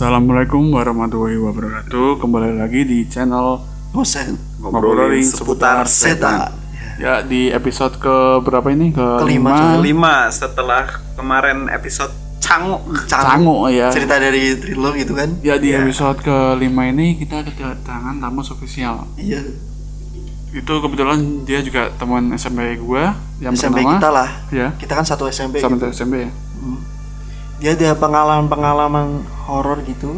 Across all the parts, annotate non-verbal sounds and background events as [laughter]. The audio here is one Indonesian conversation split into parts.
Assalamualaikum warahmatullahi wabarakatuh. Kembali lagi di channel bosen ngobrolin seputar setan. Ya di episode ke berapa ini? Ke Kelima, lima. Lima setelah kemarin episode Cangu. Cangu ya. cerita dari thriller gitu kan Ya di episode ke lima ini kita kedatangan tamu spesial. iya Itu kebetulan dia juga teman SMP gua yang SMP bernama kita lah ya kita kan satu SMP sama gitu. SMP ya. Dia ada pengalaman pengalaman horor gitu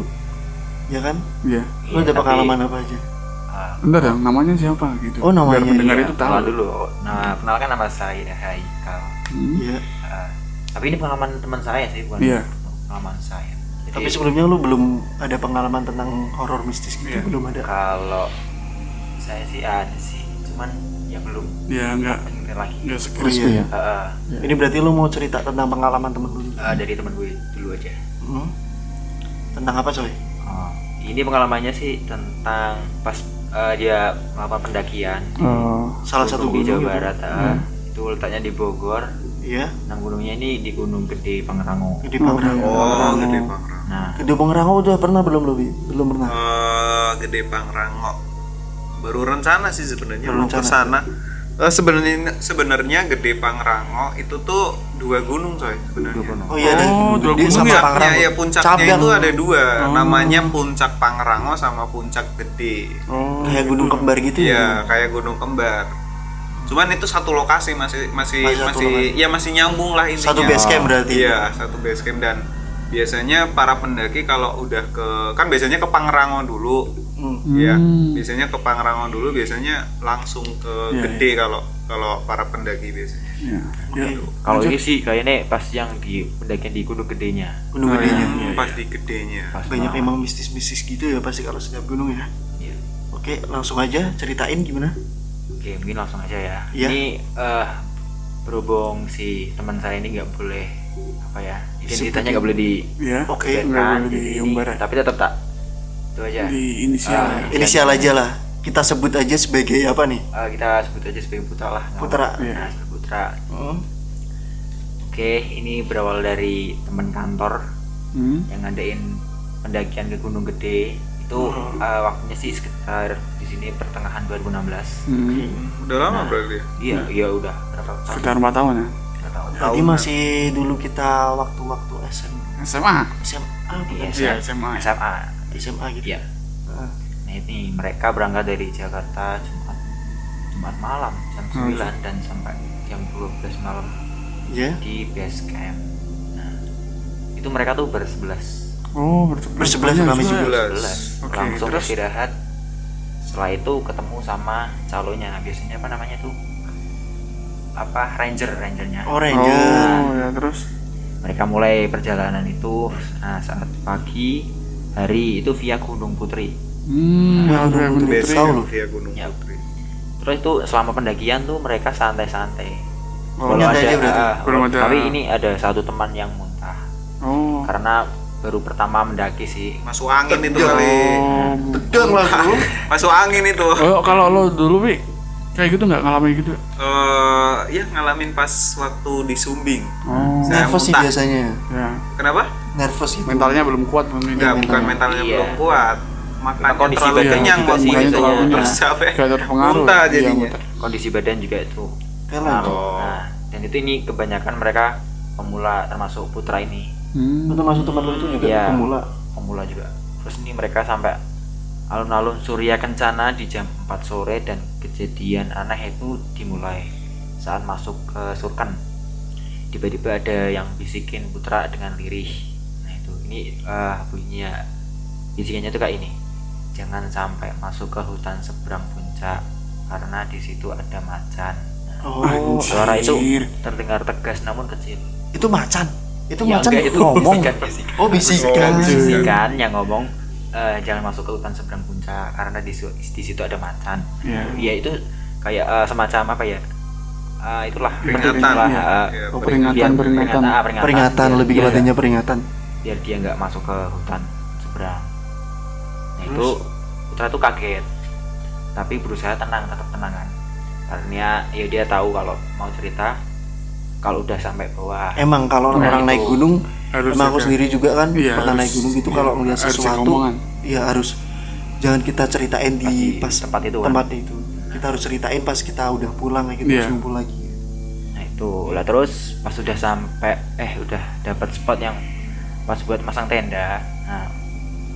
ya kan Iya. lu ada tapi- pengalaman apa aja Ah, Bentar ya, namanya siapa gitu. Oh, namanya, Biar pendengar iya, itu tahu. kenalan dulu. Nah, kenalkan nama saya Haikal. Hmm. iya Ah, tapi ini pengalaman teman saya sih, bukan Iya. pengalaman saya. Jadi, tapi sebelumnya lu belum ada pengalaman tentang horor mistis gitu Iya. belum ada kalau saya sih ada sih, cuman ya belum Ya enggak lagi. enggak Oh, sekrispi iya. ya. Ah, ah, ini berarti lu mau cerita tentang pengalaman temen lu ah, dari teman gue dulu aja. Hmm. tentang apa coy Oh, ini pengalamannya sih tentang pas eh, dia melakukan pendakian Oh, salah satu di gunung Jawa gitu. Barat. ah. Itu letaknya di Bogor. iya Nah, gunungnya ini di Gunung Gede Pangrango. Gede Pangrango Oh, Gede Pangrango. Nah, Gede Pangrango udah pernah belum lu Bi? belum pernah Eh, Gede Pangrango. Baru rencana sih sebenarnya Baru mau ke rencana. sana. Eh, sebenarnya sebenarnya Gede Pangrango itu tuh dua gunung coy sebenarnya. oh iya ada Oh, dua gunung sama ya? Puncaknya Pangrango ya puncaknya Cabang. itu ada dua, Oh. namanya Puncak Pangrango sama Puncak Gede. oh. kayak gunung kembar gitu ya Iya, kayak gunung kembar. Cuman itu satu lokasi masih masih Masih masih lokasi. ya masih nyambung lah intinya. satu base camp berarti Iya, satu base camp dan biasanya para pendaki kalau udah ke kan biasanya ke Pangrango dulu. Hmm. Ya, Hmm. biasanya ke Pangrango dulu biasanya langsung ke Iya, Gede kalau kalau para pendaki biasanya. Ya. Ya. Kalau ini sih kayaknya pas yang di pendakian di Gunung Gedenya. gunung Oh, gedenya iya. Pas di gedenya. Pas banyak emang mistis-mistis gitu ya pasti kalau setiap gunung ya Iya. oke langsung aja ceritain gimana Oke, mungkin langsung aja ya. Iya. Ini eh berhubung si teman saya ini nggak boleh apa ya identitasnya nggak boleh di Ya. Oke, nggak kan, boleh jadi ini- diumbar ya. tapi tetap tak itu aja. Di inisial ya. inisial aja lah kita sebut aja sebagai apa nih Eh, kita sebut aja sebagai Putra lah. Putra. apa-apa. Iya. Nah, Putra. Hmm. Oke, ini berawal dari teman kantor Hmm. yang ngadain pendakian ke Gunung Gede. Itu eh, waktunya sih sekitar di sini pertengahan 2016. Hmm. Udah lama Nah. berarti. ya? Iya, iya udah berapa tahun? Sekitar 4 tahun ya. Nggak tahu. Berarti masih dulu kita waktu-waktu SM, SMA. SMA Iya, Iya, SMA. SMA. SMA. SMA gitu Iya. Ah. Nah ini mereka berangkat dari Jakarta Jumat Jumat malam jam Hmm. 9 dan sampai jam 12 malam ya di base camp. Nah itu mereka tuh bersebelas. Oh, bersebelas. Ya. juga. Bersebelas. Oke, Langsung terus? istirahat. Setelah itu ketemu sama calonnya. Biasanya apa namanya tuh? Apa ranger rangernya. oh ranger Oh, ya terus. Mereka mulai perjalanan itu. Nah saat pagi hari itu via Gunung Putri. Hmm, Nah, ya, Gunung Putri. Camp lu. via Gunung Ya. Putri. Terus itu selama pendakian tuh mereka santai-santai. Oh, Walau nyantai aja berarti? ah, Belum ada- Tapi ini ada satu teman yang muntah Oh. karena baru pertama mendaki sih. Masuk angin itu Tegang. kali. Oh. tegang lah bro [laughs] Masuk angin itu. Oh, kalau lo dulu, Wi, kayak gitu nggak ngalamin gitu? Eh, ya ngalamin pas waktu di Sumbing. Oh. Saya nervous sih muntah. biasanya Ya. Kenapa? nervous gitu Mentalnya belum kuat mungkin. Enggak, mentalnya. bukan mentalnya Iya. belum kuat. Makannya kondisi terlalu badannya kenyang buat sih, terlalu Terus. Kayak terpengaruh. Muntah Iya, jadinya. muntah. Kondisi badan juga itu. Kalah. Oh. Nah, dan itu ini kebanyakan mereka pemula termasuk putra ini Hmm. itu masuk teman lu itu juga Iya. pemula pemula juga. Terus ini mereka sampai alun-alun Surya Kencana di jam 4 sore dan kejadian aneh itu dimulai saat masuk ke Surken. Tiba-tiba ada yang bisikin putra dengan lirih. Nah itu ini eh, bunyinya bisikannya tuh kayak ini. Jangan sampai masuk ke hutan seberang puncak karena di situ ada macan. Nah, oh suara itu Anjir. terdengar tegas namun kecil. itu macan itu Ya, macan enggak, itu ngomong bisikan, oh bisikan Oh, bisikan. bisikan yang ngomong eh, jangan masuk ke hutan seberang puncak karena di, di situ ada macan. Iya. Ya itu kayak eh, semacam apa ya? Eh, itulah Peringatan, lah, ya. Oh, peringatan. peringatan, biar- peringatan. ah, peringatan, peringatan biar lebih kepadanya peringatan biar dia nggak masuk ke hutan seberang. Nah itu putra tuh kaget, tapi berusaha tenang tetap tenang kan, karena ya dia tahu kalau mau cerita kalau udah sampai bawah emang kalau Nah, orang itu. naik gunung Harus emang aku sendiri juga kan Iya, pernah harus- naik gunung gitu iya, kalau ngeliat harus jaga sesuatu ya harus jangan kita ceritain di Pas pas tempat itu kan. tempatnya itu kita harus ceritain pas kita udah pulang kayak gitu Iya. lagi nah itu lah terus pas sudah sampai eh udah dapat spot yang pas buat masang tenda nah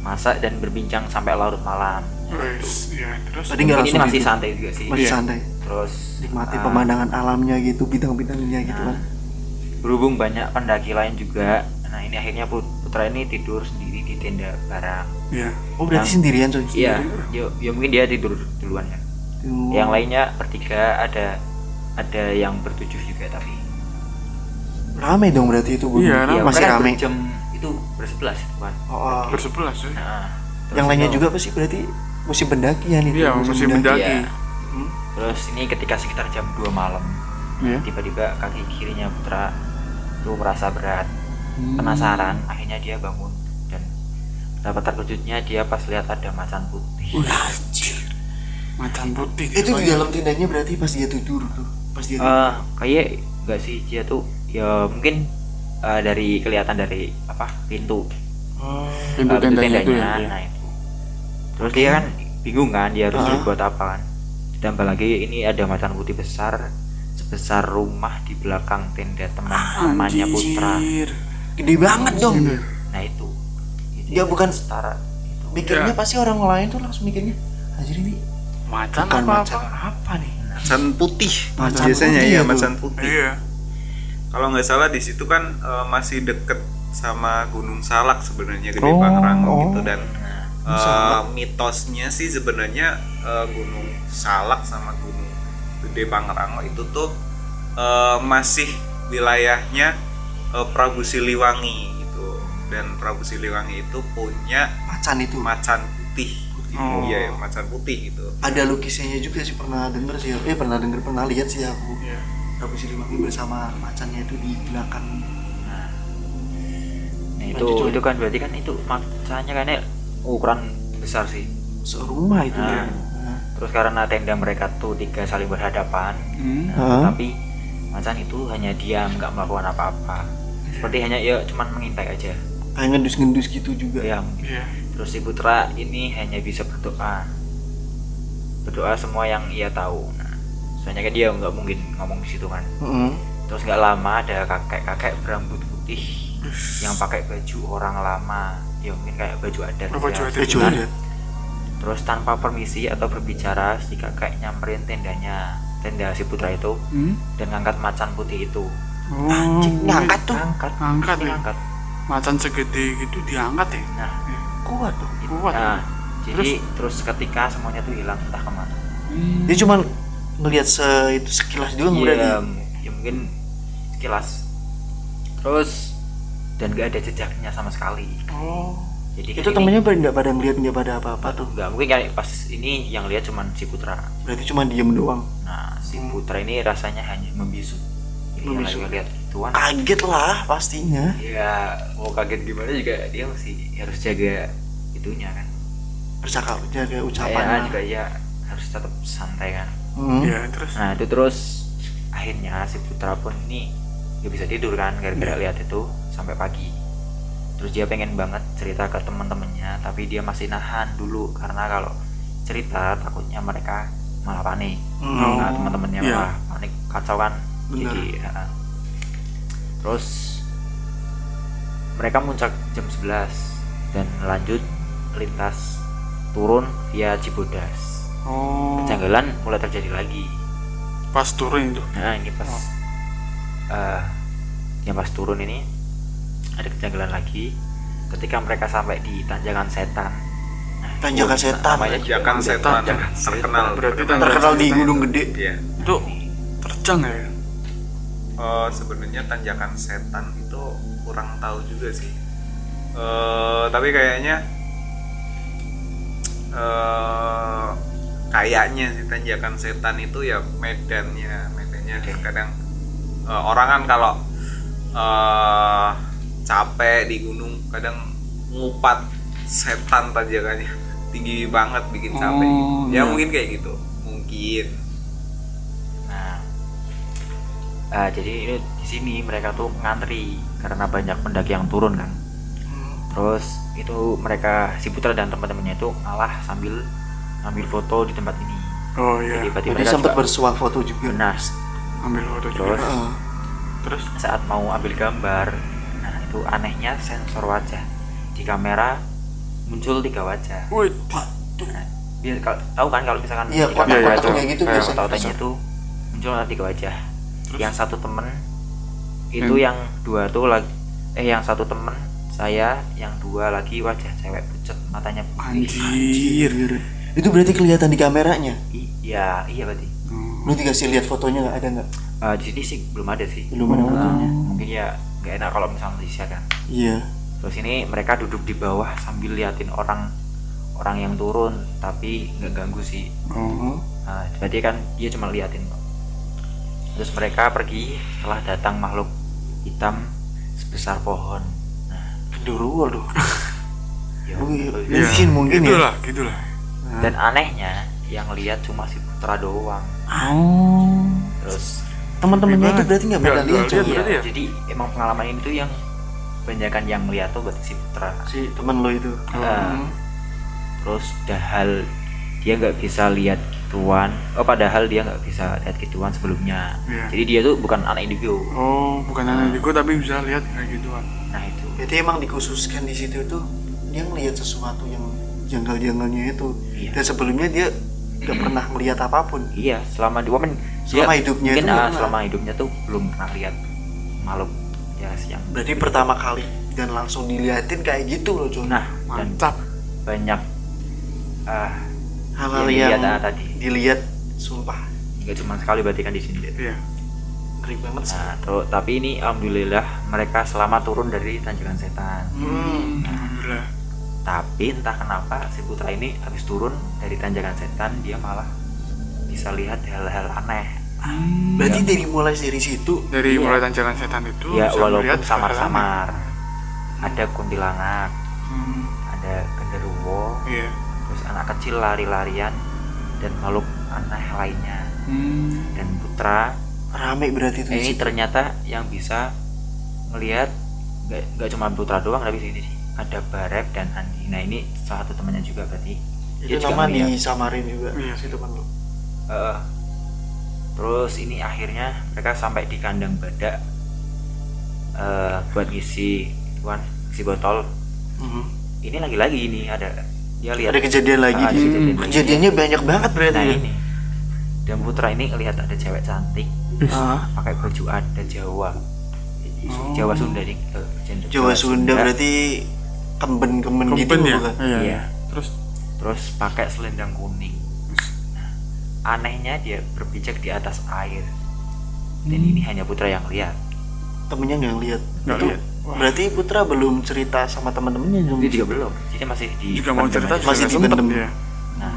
masak dan berbincang sampai larut malam Wes, ya terus? Tadi nggak langsung masih gitu. santai juga sih. masih Iya. santai. Terus nikmati ah, pemandangan alamnya gitu bintang-bintangnya gitu Nah, kan. berhubung banyak pendaki lain juga nah ini akhirnya Put- Putra ini tidur sendiri di tenda barang. Ya oh berarti Yang- sendirian coy? Iya ya, ya mungkin dia tidur duluan kan Oh. yang lainnya bertiga ada ada yang bertujuh juga tapi rame dong berarti itu Iya, ya, masih mereka rame. jam itu bersebelas itu kan oh, oh. bersebelas ya nah, yang lainnya juga pasti berarti musim pendakian itu Iya, musim mendaki. Iya. Hmm. terus ini ketika sekitar jam 2 malam ya tiba-tiba kaki kirinya Putra itu merasa berat Hmm. penasaran akhirnya dia bangun dan betapa terkejutnya dia pas lihat ada macan putih Anjir. macan putih itu di ya? dalam tendanya berarti pas dia tidur tuh pas dia tidur Eh, kayak enggak sih dia tuh ya mungkin eh, dari kelihatan dari apa pintu Oh. pintu eh, tendanya itu ya nah itu terus dia kan bingung kan dia harus Ah. berbuat apa kan. Ditambah lagi ini ada macan putih besar sebesar rumah di belakang tenda teman-temannya Putra Anjir. gede banget dong. Ini. nah itu. Itu Ya, bukan- setara itu. mikirnya Ya. pasti orang lain tuh langsung mikirnya anjir ini macan bukan apa macan. apa? Apa nih? Macan putih. Macan biasanya putih ya ya macan putih. Iya. Kalau nggak salah di situ kan eh, masih deket sama Gunung Salak sebenarnya Gede Oh, Pangrango oh. gitu. Dan Nah, eh, Salak. mitosnya sih sebenarnya eh, Gunung Salak sama Gunung Gede Pangrango itu tuh eh, masih wilayahnya eh, Prabu Siliwangi gitu dan Prabu Siliwangi itu punya macan itu? Macan putih. Oh. iya macan putih gitu. Ada lukisannya juga sih pernah denger sih. Eh pernah denger pernah lihat sih aku. Iya. Prabu Siliwangi bersama macannya itu di belakang. Nah. Nah, itu Lanjut, Coy. itu kan berarti kan itu macannya kayaknya ukuran besar sih. Serumah itu Nah. ya. Nah. terus karena tenda mereka tuh tiga saling berhadapan Hmm. nah, tapi macan itu hanya diam nggak melakukan apa-apa. Seperti hanya ya cuman mengintai aja. Kayak ngendus-ngendus gitu juga? Ya iya. Terus si putra ini hanya bisa berdoa. Berdoa semua yang ia tahu. Nah soalnya kan dia nggak mungkin ngomong di situ kan. Heeh. terus nggak lama ada kakek-kakek berambut putih yang pakai baju orang lama ya mungkin kayak baju adat Oh, baju ya. adat. Baju adat. terus tanpa permisi atau berbicara si kakek nyamperin tendanya tenda si putra itu hmm? dan ngangkat macan putih itu oh Anjing, ngangkat tuh ngangkat Ngangkat ya? ngangkat macan segede gitu diangkat ya nah kuat dong kuat ya? nah jadi terus ketika semuanya tuh hilang entah ke mana Hmm. dia cuman ngelihat se itu sekilas berarti Iya, ya mungkin sekilas terus dan gak ada jejaknya sama sekali. Oh. Jadi itu temennya pada nggak pada ngeliat nggak pada apa-apa tuh? Nggak mungkin kayak pas ini yang lihat cuman si putra. Berarti cuma diem doang? Nah si Hmm. putra ini rasanya hanya membisu. Ini Membisu. ngeliat tuan kaget lah pastinya. Ya mau kaget gimana juga dia masih harus jaga itunya kan. Bercakap jaga Kayaknya ucapan juga ya harus tetap santai kan. Hmm. ya terus? Nah itu terus akhirnya si putra pun ini gak bisa tidur kan gara-gara Iya. lihat itu sampai pagi terus dia pengen banget cerita ke teman-temannya tapi dia masih nahan dulu karena kalau cerita takutnya mereka malah panik Hmm. nah teman-temannya iya. malah panik kacau kan Benar. jadi ya. terus mereka muncak jam 11 dan lanjut lintas turun via Cibodas oh kejanggalan mulai terjadi lagi pas turun itu Nah ini pas Oh. eh, yang pas turun ini ada kejanggalan lagi ketika mereka sampai di tanjakan setan. Nah, Tanjakan setan. Tanjakan setan terkenal Berarti terkenal. terkenal di gunung gede Iya. itu terjang ya Eh, sebenarnya tanjakan setan itu kurang tahu juga sih. Eh, tapi kayaknya eh kayaknya sih tanjakan setan itu ya medannya, medannya kadang eh, orang kan kalau eh capek di gunung kadang ngupat setan tanjakannya tinggi banget bikin capek. Oh, ya iya. mungkin kayak gitu, mungkin. Nah, Ah, jadi ini di sini mereka tuh ngantri karena banyak pendaki yang turun kan terus itu mereka si Putra dan teman-temannya itu ngalah sambil ngambil foto di tempat ini Oh iya. jadi Jadi mereka sempat juga bersuah foto juga. benar Ambil foto juga. terus Heeh. Terus saat mau ambil gambar itu anehnya sensor wajah di kamera muncul tiga wajah Wih, Nah, biar kalau tahu kan kalau misalkan Iya, di kamera kotak-kotak itu kayak gitu kayak biasanya. kotak-kotaknya itu muncul ada tiga wajah Terus? yang satu temen itu Hmm. yang dua tuh lagi eh yang satu temen saya yang dua lagi wajah cewek pucet matanya putih anjir. Itu berarti kelihatan di kameranya. iya iya berarti Hmm. Lu dikasih lihat fotonya nggak ada nggak? Eh, di sini sih belum ada sih Belum ada Nah, fotonya. mungkin ya nggak enak kalau misalnya di kan Iya. terus ini mereka duduk di bawah sambil liatin orang orang yang turun tapi nggak ganggu sih Oh. Nah, berarti kan dia cuma liatin. Terus mereka pergi setelah datang makhluk hitam sebesar pohon. Nah, loh. [laughs] ya, iya. Iya, Mungkin, mungkin ya. Gitulah, gitulah. Dan anehnya yang lihat cuma si Putra doang. Oh. Terus Teman-temannya itu Gimana? berarti nggak Nggak- pada nggak lihat iya, berarti ya? jadi emang pengalaman ini tuh yang banyakan yang lihat tuh berarti si Putra. Si teman lo itu. Nah, terus dahal dia nggak bisa lihat gituan. Oh, padahal dia nggak bisa lihat gituan sebelumnya. Iya. Jadi dia tuh bukan anak indigo. Oh, bukan anak Diko tapi bisa lihat kayak gituan. Nah, itu. Berarti emang dikhususkan di situ tuh dia ngelihat sesuatu yang janggal-janggalnya itu. Iya. Dan sebelumnya dia nggak pernah melihat apa pun. Iya, selama di momen Selama hidupnya mungkin itu nggak selama hidupnya tuh belum pernah lihat makhluk ya yang Berarti pertama kali dan langsung diliatin kayak gitu loh, Con. nah dan Mantap. banyak ah hal-hal yang yang dilihat, ah, tadi. dilihat sumpah nggak cuma sekali berarti kan di sini Iya. ngeri banget sih. nah terus tapi ini alhamdulillah mereka selamat turun dari tanjakan setan Hmm. Alhamdulillah. tapi entah kenapa si putra ini habis turun dari tanjakan setan dia malah bisa lihat hal-hal aneh Berarti dari mulai dari situ Dari Iya. mulai tanjakan setan itu ya bisa walaupun melihat samar-samar ada kuntilanak Hmm, ada genderuwo Iya. terus anak kecil lari-larian dan makhluk aneh lainnya Hmm. dan putra rame berarti itu eh, di ini ternyata yang bisa melihat nggak nggak cuma putra doang tapi sini sih ada Barep dan Andi nah ini salah satu temannya juga berarti Itu juga nama ngeliat. disamarin juga Iya. si teman lo. Eh, terus ini akhirnya mereka sampai di kandang badak eh, buat ngisi tuan ngisi botol Mhm. ini lagi-lagi ini ada dia lihat Ada kejadian lagi Ah, ada di kejadian kejadiannya banyak banget berarti. nah ya. ini dan putra ini ngelihat ada cewek cantik Ah, pakai baju adat Jawa Oh. Jawa Sunda nih eh, gender Jawa Sunda berarti kemben-kemben gitu ya? bukan? Iya. Iya. Terus terus pakai selendang kuning anehnya dia berpijak di atas air dan Hmm. ini hanya putra yang lihat Temennya nggak lihat. Nggak Itu lihat. Berarti Putra belum cerita sama teman-temannya dong. itu juga belum jadi masih di juga mau cerita aja. juga Masih dipendem. ya. nah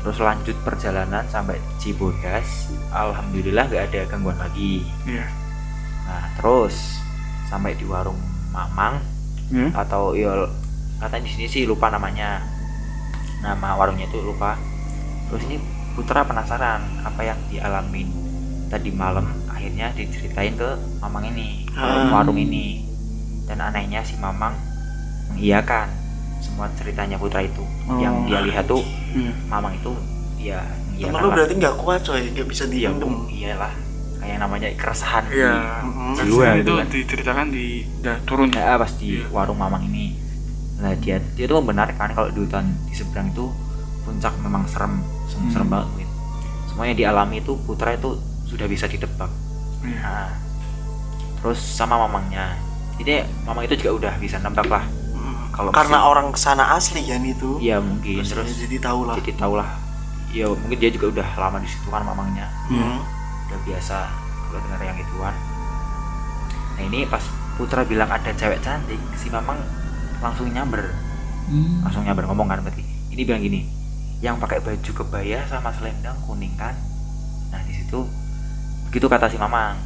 terus lanjut perjalanan sampai Cibodas alhamdulillah nggak ada gangguan lagi Iya. nah terus sampai di warung Mamang Iya. atau ya katanya di sini sih lupa namanya nama warungnya itu lupa terus ini Putra penasaran apa yang dialamin tadi malam akhirnya diceritain ke Mamang ini warung, Ah. warung ini dan anehnya si Mamang mengiyakan semua ceritanya Putra itu yang Oh. dia lihat tuh Iya. Mamang itu ya Temen mengiyakan lu berarti nggak kuat coy, nggak bisa iya dipendem. iyalah kayak namanya keresahan di- Iya. Mm-mm. Kan Jiwa itu gitu kan. diceritakan di udah turun. Ya, pas di Iya. warung mamang ini. Nah, dia dia tuh membenarkan kalau di hutan di seberang itu puncak memang serem, Hmm. serem banget Win. Semua yang dialami itu putra itu sudah bisa ditebak. Iya. Nah, terus sama mamangnya. Jadi mamang itu juga udah bisa nebak lah. Mm. Kalau Karena masih- orang ke sana asli kan itu. Iya mungkin Terus terus jadi tahu lah. jadi tau lah. Ya mungkin dia juga udah lama di situ kan mamangnya. Hmm. Udah biasa kalau dengar yang gituan. Nah ini pas Putra bilang ada cewek cantik, si mamang langsung nyamber. langsung nyamber ngomong kan berarti ini bilang gini yang pakai baju kebaya sama selendang kuning kan? Nah di situ begitu kata si mamang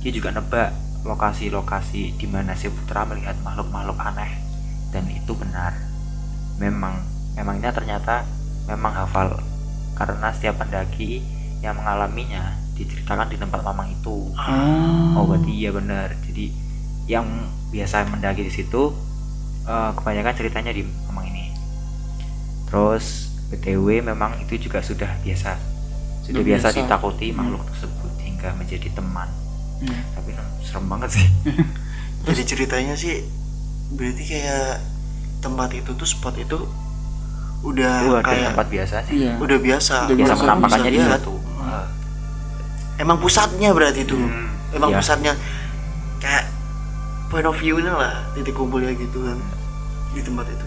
dia juga nebak lokasi-lokasi di mana si putra melihat makhluk-makhluk aneh dan itu benar. Memang memangnya ternyata memang hafal karena setiap pendaki yang mengalaminya diceritakan di tempat mamang itu. Oh. oh berarti iya benar. Jadi yang biasa mendaki di situ eh, kebanyakan ceritanya di mamang ini. Terus btw memang itu juga sudah biasa sudah biasa, biasa. ditakuti Hmm. makhluk tersebut hingga menjadi teman Iya. tapi serem banget sih [laughs] Jadi ceritanya sih berarti kayak tempat itu tuh spot itu udah kayak tempat biasa sih Iya. udah biasa. Udah biasa biasa, penampakannya di lihat. situ Eh, Emang pusatnya berarti itu. Hmm. Emang Iya. pusatnya kayak point of view-nya lah titik kumpulnya gitu kan di tempat itu.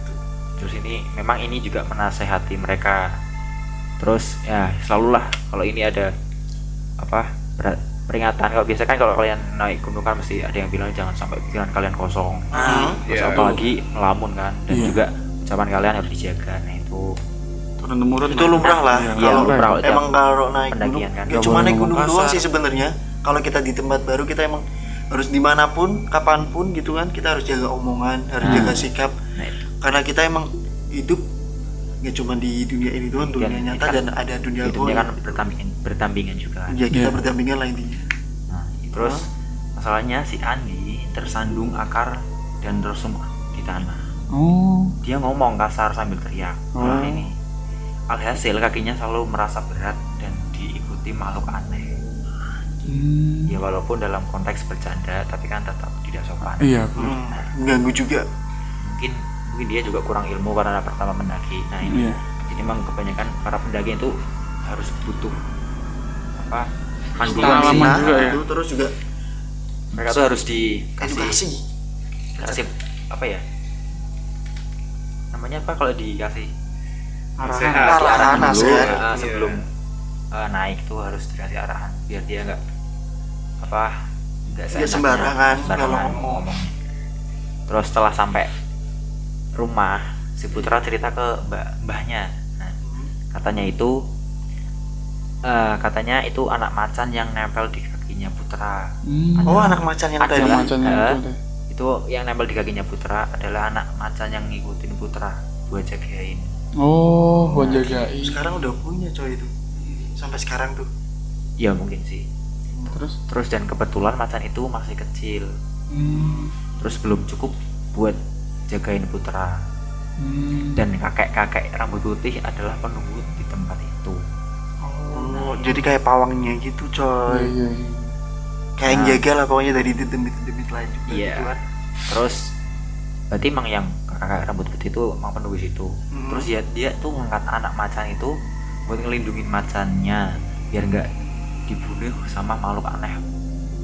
Terus ini memang ini juga menasehati mereka. Terus ya selalulah kalau ini ada apa berat peringatan. Kalau biasa kan kalau kalian naik gunung kan mesti ada yang bilang jangan sampai pikiran kalian kosong. Hmm. terus Iya. apalagi melamun kan. Dan Iya. juga ucapan kalian harus dijaga. Nah itu. Turun temurun Itu lumrah lah. Iya, kalau lumrah emang kalau naik gunung kan. nggak Nggak cuma naik gunung doang sih sebenarnya. Kalau kita di tempat baru kita emang harus di mana pun kapan pun gitu kan kita harus jaga omongan harus Nah. jaga sikap. Nah itu karena kita emang hidup nggak cuma di dunia ini doang dunia Dan nyata kan dan ada dunia goib kan bertambingan bertambingan juga. Kan. ya kita Iya. berdampingan lah intinya. Nah, terus masalahnya si Andi tersandung akar dan tersumbat di tanah. Oh. Dia ngomong kasar sambil teriak. Oh. Nah, ini alhasil kakinya selalu merasa berat dan diikuti makhluk aneh. Hmm. ya walaupun dalam konteks bercanda tapi kan tetap tidak sopan. Iya hmm, mengganggu juga. Mungkin mungkin dia juga kurang ilmu karena pertama mendaki nah ini iya jadi memang kebanyakan para pendaki itu harus butuh apa Pengalaman panduan sih. juga ya. terus juga mereka tuh harus dikasih edukasi kasih apa ya namanya apa kalau dikasih arahan arahan arahan dulu uh, Iya. sebelum uh, naik tuh harus dikasih arahan biar dia nggak apa nggak sembarangan sembarangan ngomong. ngomongnya. terus setelah sampai rumah si putra cerita ke mbak mbahnya. Nah, katanya itu eh, katanya itu anak macan yang nempel di kakinya putra. Hmm. oh anak macan yang Ada tadi? lah. macannya Eh, itu. itu yang nempel di kakinya putra adalah anak macan yang ngikutin putra buat jagain. Oh buat jagain. sekarang udah punya coy itu. Sampai sekarang tuh. Ya mungkin sih. Terus? Terus dan kebetulan macan itu masih kecil. Hmm. terus belum cukup buat jagain putra Hmm. dan kakek-kakek rambut putih adalah penunggu di tempat itu oh jadi kayak pawangnya gitu iya coy iya iya. kayak yang Nah. jaga lah pokoknya dari demit-demit lain juga Iya. gitu kan terus berarti emang yang kakak rambut putih itu emang penunggu situ Hmm. terus ya dia tuh ngangkat anak macan itu buat ngelindungin macannya biar nggak dibunuh sama makhluk aneh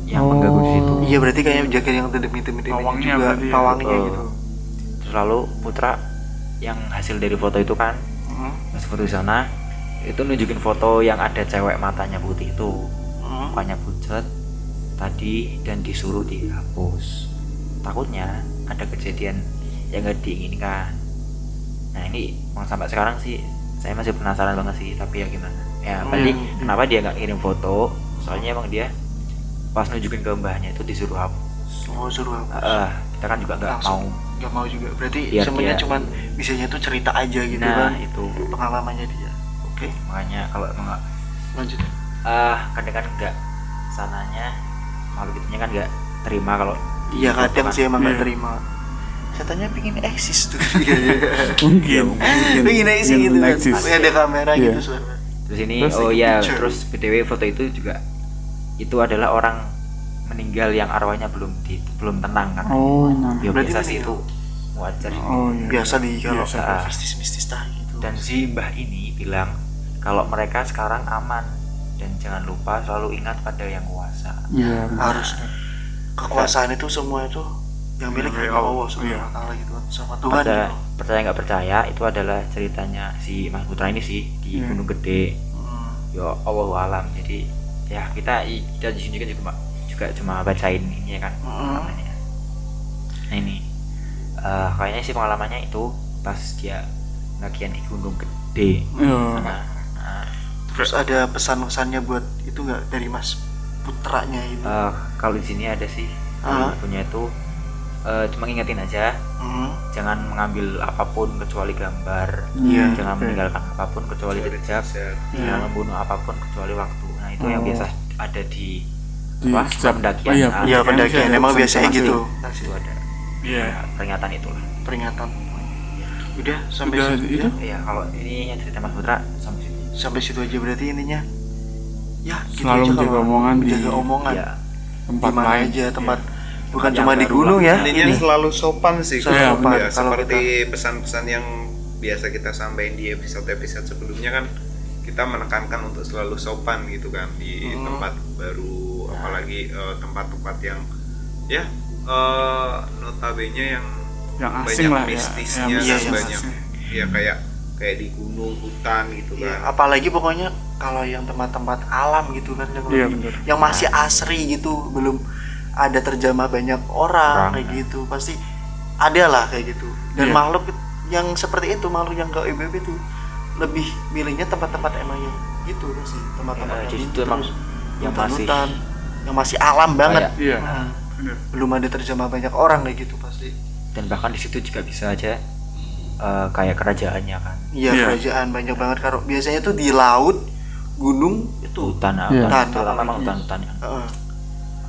yang Oh. mengganggu di situ iya berarti kayak jaga yang ini Pawangnya juga ya. pawangnya Betul. gitu lalu putra yang hasil dari foto itu kan Hmm. pas foto di sana itu nunjukin foto yang ada cewek matanya putih itu Hmm. mukanya pucat tadi dan disuruh dihapus takutnya ada kejadian yang gak diinginkan nah ini emang sampai sekarang sih saya masih penasaran banget sih tapi ya gimana ya Hmm. berarti kenapa dia nggak kirim foto soalnya emang dia pas nunjukin ke mbahnya itu disuruh hapus oh suruh aku Eh, kita kan juga nggak mau. Nggak mau juga. Berarti Biar sebenarnya dia- cuman bisanya tuh cerita aja gitu nah kan? itu. Pengalamannya dia. Oke. Makanya kalau emang nggak lanjut. Ah kadang kan nggak sananya makhluk itunya kan nggak terima kalau iya difoto kadang kan. sih emang nggak Iya. terima. Setannya pingin eksis tuh. [laughs] Mungkin pingin eksis gitu kan. ada kamera Iya. gitu suara terus ini Terus oh ya picture. terus btw foto itu juga itu adalah orang meninggal yang arwahnya belum di, belum tenang kan oh nah ya Berarti biasa sih itu wajar oh iya biasa di kalau mistis-mistis tah gitu dan si mbah ini bilang kalau mereka sekarang aman dan jangan lupa selalu ingat pada yang kuasa iya benar. harus kekuasaan itu semua itu yang milik hanya Allah. Subhanahu Iya. taala gitu kan sama Tuhan pada gitu. percaya nggak percaya itu adalah ceritanya si Mas Putra ini sih di Iya. Gunung Gede Hmm. ya Allah alam jadi ya kita kita di sini kan juga juga cuma bacain ini ya kan Mm. pengalamannya nah ini eh, kayaknya sih pengalamannya itu pas dia bagian di Gunung Gede nah, nah, terus ada pesan-pesannya buat itu nggak dari Mas putranya itu eh, kalau di sini ada sih Ah. punya itu eh, cuma ngingetin aja Hmm. jangan mengambil apa pun kecuali gambar Iya. jangan Oke. meninggalkan apa pun kecuali jejak. Iya. jangan membunuh apa pun kecuali waktu nah itu yang Oh. biasa ada di, Di apa, setiap- pendakian oh iya, Ah, Iya Pendakian emang biasanya gitu. Itu ada Iya. ya, peringatan itulah. Peringatan. Udah sampai Udah situ. itu? ya. iya kalau ini yang cerita Mas Putra sampai situ. Sampai situ aja berarti intinya ya gitu Selalu aja menjaga kalau omongan di- menjaga omongan. Ya tempat di mana lain. aja tempat bukan Yang cuma di gunung ya intinya ini. selalu sopan sih Selalu Iya, sopan. Ya, Kalau seperti pesan-pesan yang biasa kita sampaikan di episode-episode sebelumnya kan kita menekankan untuk selalu sopan gitu kan di Hmm. tempat baru apalagi eh, tempat-tempat yang ya eh, notabene yang yang banyak asing lah ya mistisnya yang Iya, dan yang banyak asing. ya kayak kayak di gunung hutan gitu Iya, kan apalagi pokoknya kalau yang tempat-tempat alam gitu kan yang lebih- bener. yang masih asri gitu belum ada terjamah banyak orang Orang. kayak gitu pasti ada lah kayak gitu dan Iya. makhluk yang seperti itu makhluk yang ke IBB tuh lebih milihnya tempat-tempat emang yang gitu sih tempat-tempat Ya, yang jadi itu emang yang masih- yang masih alam banget Kayak- iya bener. belum ada terjamah banyak orang kayak gitu pasti dan bahkan di situ juga bisa aja eh, kayak kerajaannya kan iya Iya. kerajaan banyak banget kalau biasanya tuh di laut gunung itu hutan Iya. hutan, Hutan, terutama memang hutan-hutan ya. Heeh.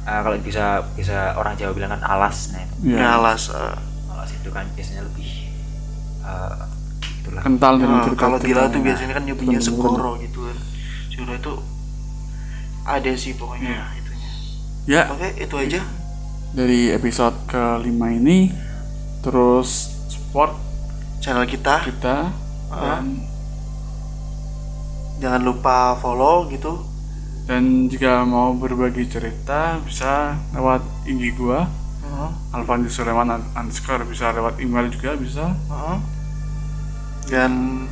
Eh, kalau bisa bisa orang Jawa bilang kan alas nah itu Iya. ngalas eh. alas itu kan biasanya lebih eh, itulah kental dengan Nah, kalau di laut tuh biasanya kan nyebutnya Bener-bener. segoro gitu kan. Segoro itu ada sih pokoknya Iya. itunya. Ya. Oke itu aja. Dari episode kelima ini terus support channel kita. kita Ah. dan jangan lupa follow gitu. Dan jika mau berbagi cerita bisa lewat IG gua Heeh, Alfandi Sulaiman un- underscore. Bisa lewat email juga bisa. Heeh. Dan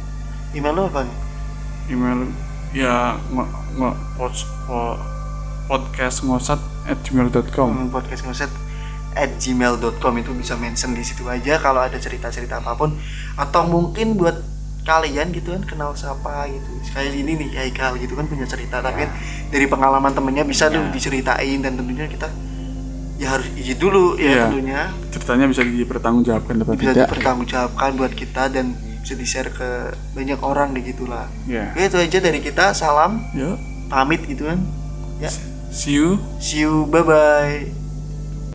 email lo apa nih? email ya pod- po- podcast ngosat at gmail.com Hmm, podcast ngoset at gmail.com itu bisa mention di situ aja kalau ada cerita-cerita apa pun atau mungkin buat kalian gitu kan kenal siapa gitu kayak ini nih Haikal gitu kan punya cerita tapi kan dari pengalaman temennya bisa tuh Ya. diceritain dan tentunya kita ya harus izin dulu ya Iya. tentunya ceritanya bisa dipertanggungjawabkan bisa tidak dipertanggungjawabkan buat kita dan bisa di share ke banyak orang deh gitulah. Ya. Oke, itu aja dari kita salam. Yuk pamit gitu kan. Ya. See you. See you bye bye